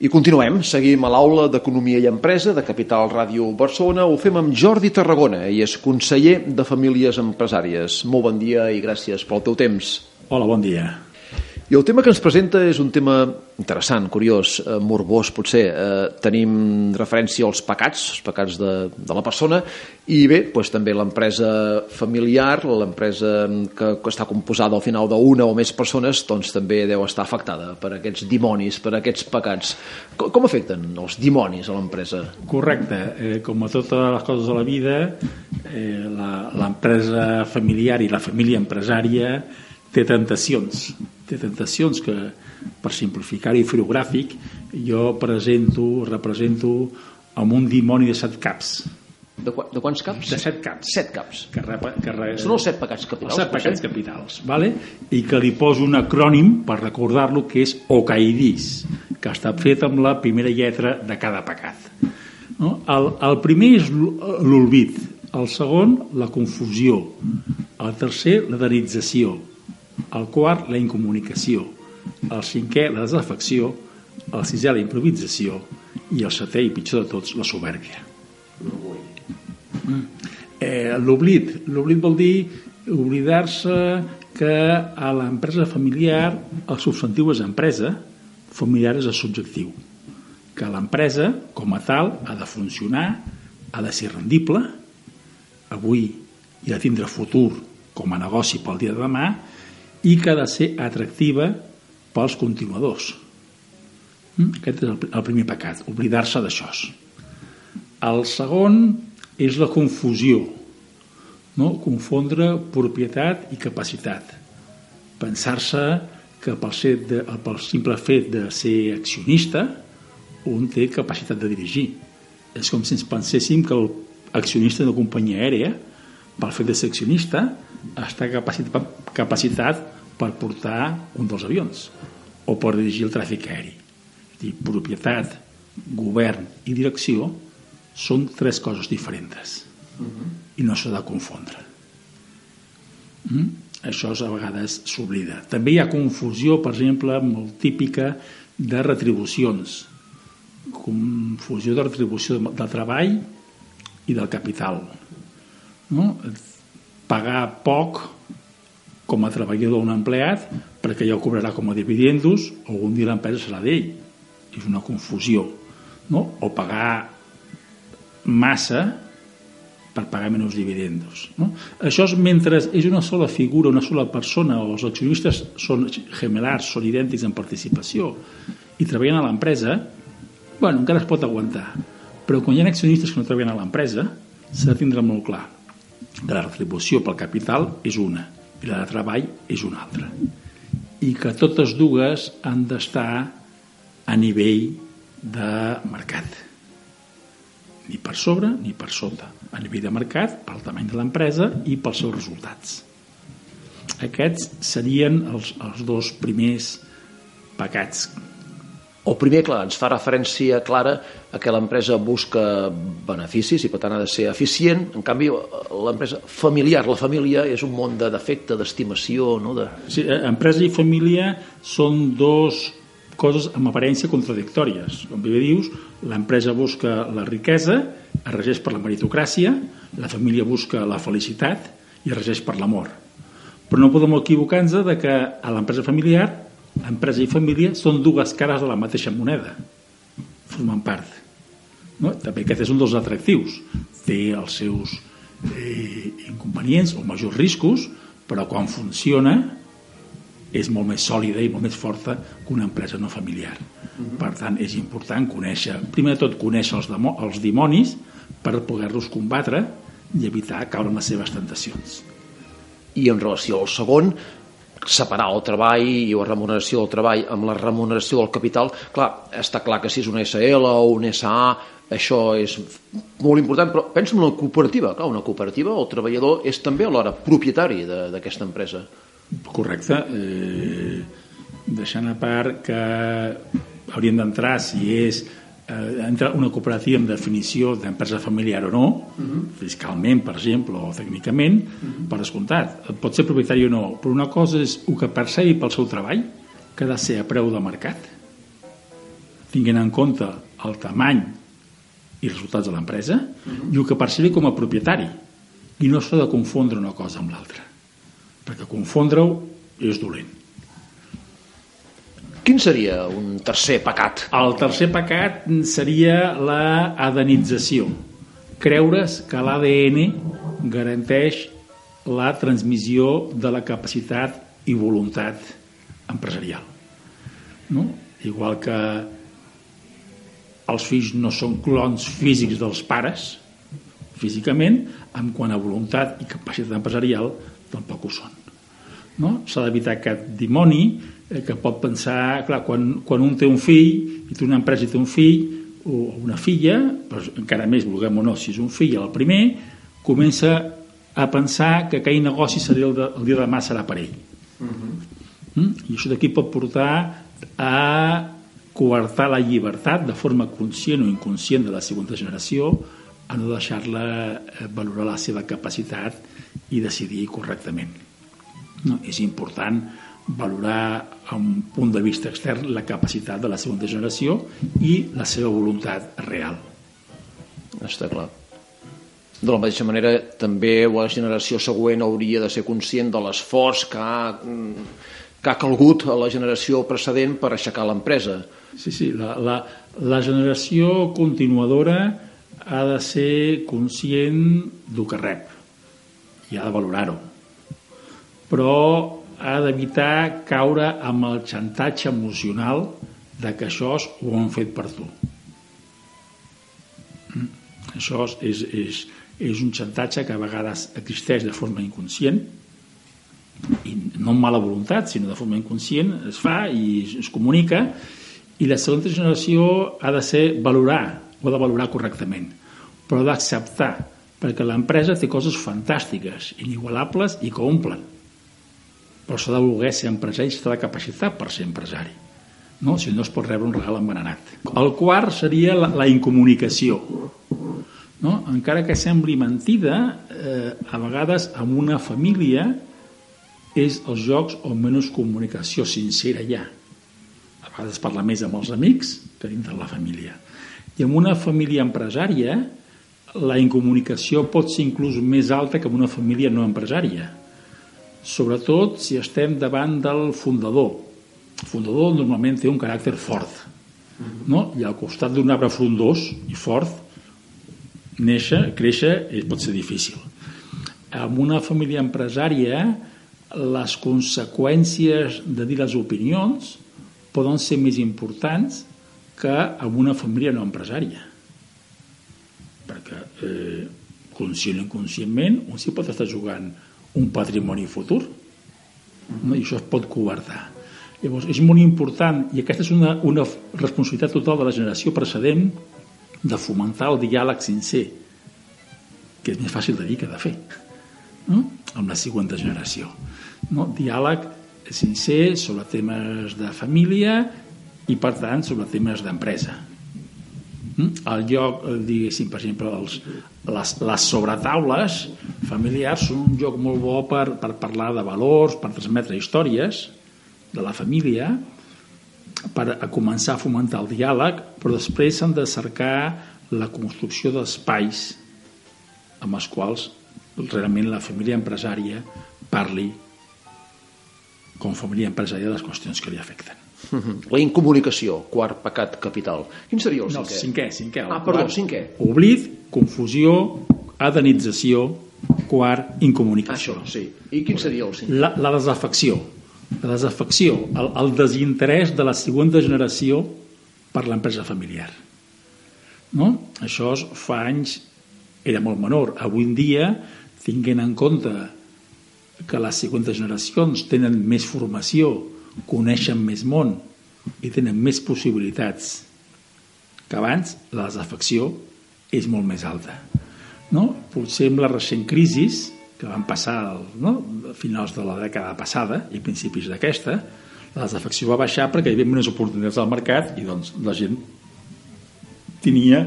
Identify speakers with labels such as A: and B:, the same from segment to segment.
A: I continuem, seguim a l'aula d'Economia i Empresa de Capital Ràdio Barcelona. Ho fem amb Jordi Tarragona, i és conseller de Famílies Empresàries. Molt bon dia i gràcies pel teu temps.
B: Hola, bon dia.
A: I el tema que ens presenta és un tema interessant, curiós, eh, morbós potser. Eh, tenim referència als pecats, els pecats de, de la persona, i bé, doncs, també l'empresa familiar, l'empresa que, que està composada al final d'una o més persones, doncs també deu estar afectada per aquests dimonis, per aquests pecats. Com, com afecten els dimonis a l'empresa?
B: Correcte. Eh, com a totes les coses de la vida, eh, l'empresa familiar i la família empresària té tentacions té tentacions que, per simplificar i fer-ho gràfic, jo presento, represento amb un dimoni de set caps.
A: De, qu de quants caps?
B: De set caps.
A: Set caps.
B: Que rep, que re...
A: Són els set pecats capitals?
B: Els set pecats capitals, vale? i que li poso un acrònim per recordar-lo que és OCAIDIS, que està fet amb la primera lletra de cada pecat. No? El, el primer és l'olvid, el segon, la confusió, el tercer, la denització, el quart, la incomunicació, el cinquè, la desafecció, el sisè, la improvisació i el setè, i pitjor de tots, la soberbia. Mm. Eh, l'oblit. L'oblit vol dir oblidar-se que a l'empresa familiar el substantiu és empresa, familiar és el subjectiu. Que l'empresa, com a tal, ha de funcionar, ha de ser rendible, avui i ha de tindre futur com a negoci pel dia de demà, i que ha de ser atractiva pels continuadors. Mm? Aquest és el, primer pecat, oblidar-se d'això. El segon és la confusió, no? confondre propietat i capacitat. Pensar-se que pel, set de, pel simple fet de ser accionista un té capacitat de dirigir. És com si ens penséssim que l'accionista d'una companyia aèrea, pel fet de ser accionista, està capacitat, capacitat per portar un dels avions o per dirigir el tràfic aeri. És dir, propietat, govern i direcció són tres coses diferents uh -huh. i no s'ha de confondre. Mm? Això a vegades s'oblida. També hi ha confusió, per exemple, molt típica de retribucions. Confusió de retribució del treball i del capital. No? pagar poc com a treballador o un empleat perquè ja ho cobrarà com a dividendos o algun dia l'empresa serà d'ell és una confusió no? o pagar massa per pagar menys dividendos no? això és mentre és una sola figura una sola persona o els accionistes són gemelars, són idèntics en participació i treballen a l'empresa bueno, encara es pot aguantar però quan hi ha accionistes que no treballen a l'empresa s'ha de tindre molt clar de la retribució pel capital és una i la de treball és una altra. I que totes dues han d'estar a nivell de mercat. Ni per sobre ni per sota. A nivell de mercat pel tamany de l'empresa i pels seus resultats. Aquests serien els, els dos primers pecats
A: primer, clar, ens fa referència clara a que l'empresa busca beneficis i per tant ha de ser eficient. En canvi, l'empresa familiar, la família és un món de defecte, d'estimació... No? De...
B: Sí, eh, empresa i família són dos coses amb aparència contradictòries. Com bé dius, l'empresa busca la riquesa, es regeix per la meritocràcia, la família busca la felicitat i es regeix per l'amor. Però no podem equivocar-nos de que a l'empresa familiar empresa i família són dues cares de la mateixa moneda formen part no? també aquest és un dels atractius té els seus eh, inconvenients o majors riscos però quan funciona és molt més sòlida i molt més forta que una empresa no familiar uh -huh. per tant és important conèixer primer de tot conèixer els, els dimonis per poder-los combatre i evitar caure en les seves tentacions
A: i en relació al segon separar el treball i la remuneració del treball amb la remuneració del capital, clar, està clar que si és una SL o un SA, això és molt important, però pensa en una cooperativa, clar, una cooperativa, el treballador és també alhora propietari d'aquesta empresa.
B: Correcte, eh, deixant a part que hauríem d'entrar si és eh, entra una cooperativa amb definició d'empresa familiar o no, uh -huh. fiscalment, per exemple, o tècnicament, uh -huh. per descomptat. Pot ser propietari o no, però una cosa és el que percebi pel seu treball, que ha de ser a preu de mercat. tinguent en compte el tamany i resultats de l'empresa uh -huh. i el que percebi com a propietari i no s'ha de confondre una cosa amb l'altra perquè confondre-ho és dolent
A: Quin seria un tercer pecat?
B: el tercer pecat seria la adenització creure's que l'ADN garanteix la transmissió de la capacitat i voluntat empresarial no? igual que els fills no són clons físics dels pares físicament, en quant a voluntat i capacitat empresarial tampoc ho són no? s'ha d'evitar aquest dimoni que pot pensar clar, quan, quan un té un fill i té una empresa i té un fill o una filla però encara més, vulguem o no, si és un fill el primer, comença a pensar que aquell negoci seria el, de, el dia de demà serà per ell uh -huh. mm? i això d'aquí pot portar a coartar la llibertat de forma conscient o inconscient de la segona generació a no deixar-la eh, valorar la seva capacitat i decidir correctament. No, és important valorar a un punt de vista extern la capacitat de la segona generació i la seva voluntat real.
A: Està clar. De la mateixa manera, també la generació següent hauria de ser conscient de l'esforç que ha que ha calgut a la generació precedent per aixecar l'empresa.
B: Sí, sí, la, la, la generació continuadora ha de ser conscient del que rep i ha de valorar-ho. Però ha d'evitar caure amb el xantatge emocional de que això ho han fet per tu. Mm? Això és, és, és un xantatge que a vegades existeix de forma inconscient, i no amb mala voluntat, sinó de forma inconscient, es fa i es comunica, i la segona generació ha de ser valorar, ho ha de valorar correctament, però d'acceptar, perquè l'empresa té coses fantàstiques, inigualables i que omplen. Però s'ha de voler ser empresari, s'ha de capacitar per ser empresari. No? Si no es pot rebre un regal envenenat. El quart seria la, la incomunicació. No? Encara que sembli mentida, eh, a vegades en una família és els jocs on menys comunicació sincera hi ha. A vegades parla més amb els amics que dintre la família. I en una família empresària la incomunicació pot ser inclús més alta que en una família no empresària. Sobretot si estem davant del fundador. El fundador normalment té un caràcter fort. No? I al costat d'un arbre frondós i fort, néixer, créixer, pot ser difícil. En una família empresària les conseqüències de dir les opinions poden ser més importants que en una família no empresària perquè eh, conscient o inconscientment un s'hi pot estar jugant un patrimoni futur no? i això es pot covardar llavors és molt important i aquesta és una, una responsabilitat total de la generació precedent de fomentar el diàleg sincer que és més fàcil de dir que de fer no? amb la següent generació no? diàleg sincer sobre temes de família i per tant sobre temes d'empresa? El lloc, eh, diguéssim, per exemple els, les, les sobretaules familiars són un lloc molt bo per, per parlar de valors, per transmetre històries de la família per a començar a fomentar el diàleg però després s'han de cercar la construcció d'espais amb els quals realment la família empresària parli com família empresària de les qüestions que li afecten.
A: La incomunicació, quart pecat capital. Quin seria el
B: no,
A: cinquè?
B: cinquè, cinquè.
A: Ah, perdó, cinquè.
B: Oblit, confusió, adenització, quart, incomunicació.
A: Això, sí. I quin seria el cinquè?
B: La, la desafecció. La desafecció, el, el desinterès de la segona generació per l'empresa familiar. No? Això fa anys era molt menor. Avui en dia, tinguent en compte que les següents generacions tenen més formació, coneixen més món i tenen més possibilitats que abans, la desafecció és molt més alta. No? Potser amb la recent crisi que van passar no? a finals de la dècada passada i principis d'aquesta, la desafecció va baixar perquè hi havia més oportunitats al mercat i doncs la gent tenia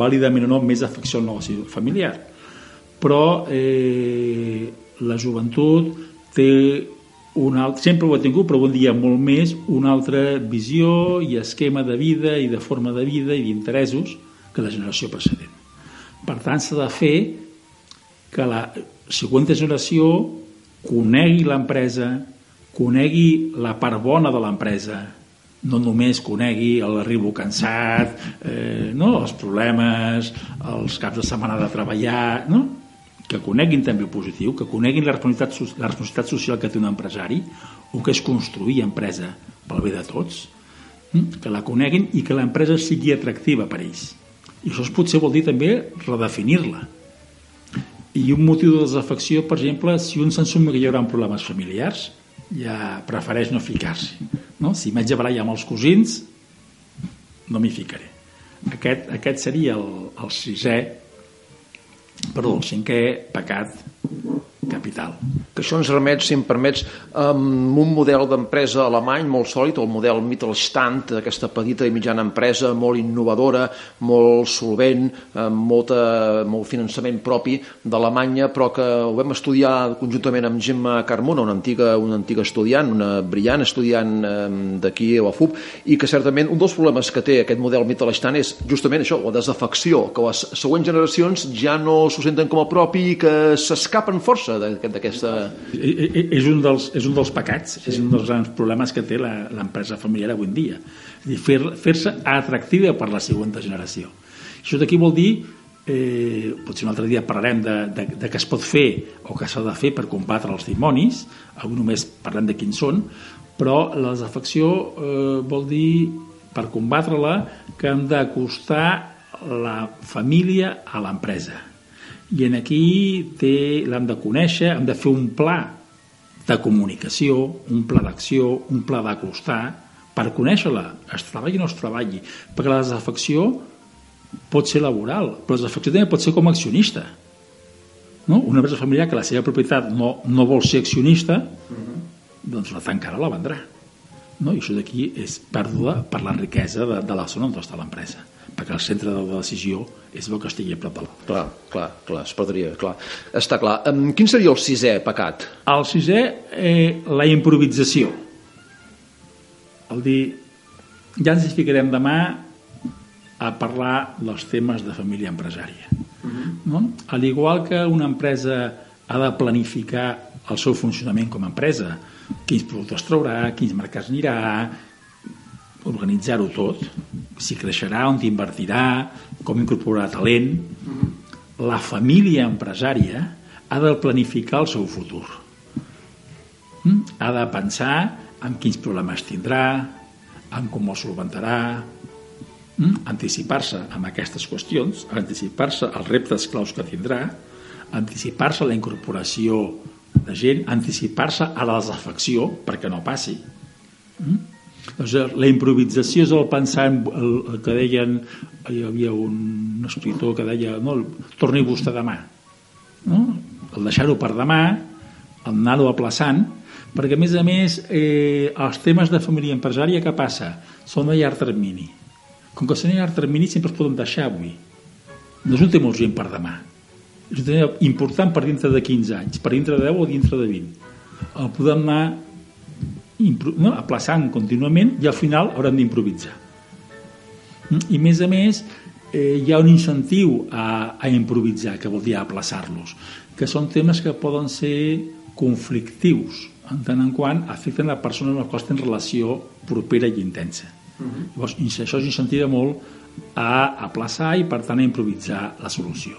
B: vàlidament o no més afecció al negoci familiar però eh, la joventut té un alt, sempre ho ha tingut, però un dia molt més, una altra visió i esquema de vida i de forma de vida i d'interessos que la generació precedent. Per tant, s'ha de fer que la següent generació conegui l'empresa, conegui la part bona de l'empresa, no només conegui l'arribo cansat, eh, no? els problemes, els caps de setmana de treballar, no? Que coneguin també el positiu, que coneguin la responsabilitat, la responsabilitat social que té un empresari, o que és construir empresa pel bé de tots, hm? que la coneguin i que l'empresa sigui atractiva per ells. I això potser vol dir també redefinir-la. I un motiu de desafecció, per exemple, si un s'ensuma que hi haurà problemes familiars, ja prefereix no ficar-s'hi. No? Si m'haig de barallar amb els cosins, no m'hi ficaré. Aquest, aquest seria el, el sisè perdó, el cinquè pecat capital.
A: Que això ens remet, si em permets, amb un model d'empresa alemany molt sòlid, el model Mittelstand, aquesta petita i mitjana empresa molt innovadora, molt solvent, amb molta, molt finançament propi d'Alemanya, però que ho vam estudiar conjuntament amb Gemma Carmona, una antiga, una antiga estudiant, una brillant estudiant d'aquí a la FUB, i que certament un dels problemes que té aquest model Mittelstand és justament això, la desafecció, que les següents generacions ja no s'ho senten com a propi i que s'escapen força d'aquesta...
B: És un, dels, és un dels pecats, sí. és un dels grans problemes que té l'empresa familiar avui en dia. Fer-se fer atractiva per la següent generació. Això d'aquí vol dir eh, potser un altre dia parlarem de, de, de què es pot fer o què s'ha de fer per combatre els dimonis, avui només parlem de quins són, però la desafecció eh, vol dir, per combatre-la, que hem d'acostar la família a l'empresa i en aquí l'hem de conèixer, hem de fer un pla de comunicació, un pla d'acció, un pla d'acostar, per conèixer-la, es treballi o no es treballi, perquè la desafecció pot ser laboral, però la desafecció també pot ser com a accionista. No? Una empresa familiar que la seva propietat no, no vol ser accionista, uh. -huh. doncs la tancarà, la vendrà. No? I això d'aquí és pèrdua per la riquesa de, de la zona on està l'empresa perquè el centre de la decisió és el que estigui a prop de la...
A: Clar, clar, clar, es podria, clar. Està clar. Um, quin seria el sisè pecat?
B: El sisè, eh, la improvisació. El dir, ja ens ficarem demà a parlar dels temes de família empresària. Uh mhm. -huh. no? Al igual que una empresa ha de planificar el seu funcionament com a empresa, quins productes traurà, quins mercats anirà, organitzar-ho tot, si creixerà, on invertirà, com incorporarà talent. La família empresària ha de planificar el seu futur. Mm? Ha de pensar en quins problemes tindrà, en com els solventarà, mm? anticipar-se amb aquestes qüestions, anticipar-se als reptes claus que tindrà, anticipar-se a la incorporació de gent, anticipar-se a la desafecció perquè no passi. Mm? Doncs eh, la improvisació és el pensar en el, el que deien hi havia un escriptor que deia no, torni vostè demà no? el deixar-ho per demà el anar-ho aplaçant perquè a més a més eh, els temes de família empresària què passa? són a llarg termini com que són a llarg termini sempre es poden deixar avui no és un tema urgent per demà és un tema important per dintre de 15 anys per dintre de 10 o dintre de 20 el podem anar no, aplaçant contínuament i al final haurem d'improvisar. I més a més, eh, hi ha un incentiu a, a improvisar, que vol dir aplaçar-los, que són temes que poden ser conflictius, en tant en quant afecten la persona amb la qual tenen relació propera i intensa. Uh -huh. Llavors, això és incentiva molt a aplaçar i, per tant, a improvisar la solució.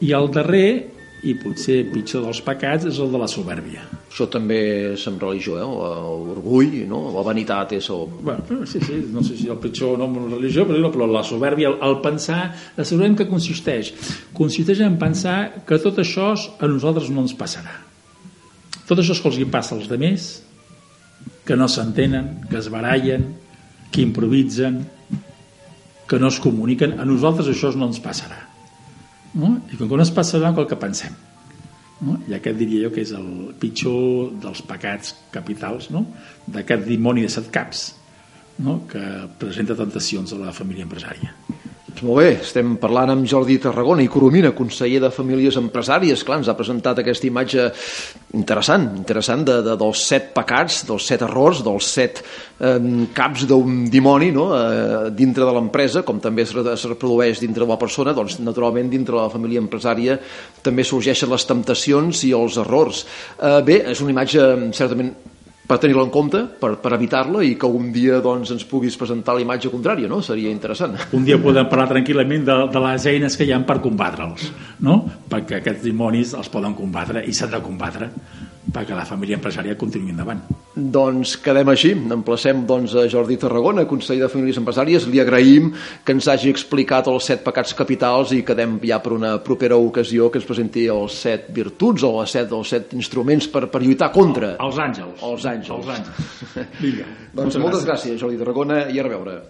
B: I el darrer i potser pitjor dels pecats és el de la soberbia.
A: Això també és en religió, eh? l'orgull, no? la vanitat és el...
B: Bueno, sí, sí, no sé si el pitjor o no en religió, però, però la soberbia, el, el pensar, la soberbia què consisteix? Consisteix en pensar que tot això a nosaltres no ens passarà. Tot això és que els hi passa als demés, que no s'entenen, que es barallen, que improvisen, que no es comuniquen, a nosaltres això no ens passarà no? i com que no es passarà el que pensem no? i aquest diria jo que és el pitjor dels pecats capitals no? d'aquest dimoni de set caps no? que presenta tentacions a la família empresària
A: Molt bé, estem parlant amb Jordi Tarragona i Coromina, conseller de Famílies Empresàries. Clar, ens ha presentat aquesta imatge interessant, interessant de, de, dels set pecats, dels set errors, dels set eh, caps d'un dimoni no? eh, dintre de l'empresa, com també es, es reprodueix dintre de la persona, doncs naturalment dintre de la família empresària també sorgeixen les temptacions i els errors. Eh, bé, és una imatge certament per tenir-la en compte, per, per evitar-la i que un dia doncs, ens puguis presentar la imatge contrària, no? Seria interessant.
B: Un dia podem parlar tranquil·lament de, de les eines que hi ha per combatre'ls, no? Perquè aquests dimonis els poden combatre i s'han de combatre perquè la família empresària continuï endavant.
A: Doncs quedem així. Emplacem doncs, a Jordi Tarragona, conseller de Famílies Empresàries. Li agraïm que ens hagi explicat els set pecats capitals i quedem ja per una propera ocasió que ens presenti els set virtuts o els set, els set instruments per, per lluitar contra.
B: Els àngels.
A: Els àngels.
B: Els àngels. Vinga.
A: doncs moltes gràcies, Jordi Tarragona, i a reveure.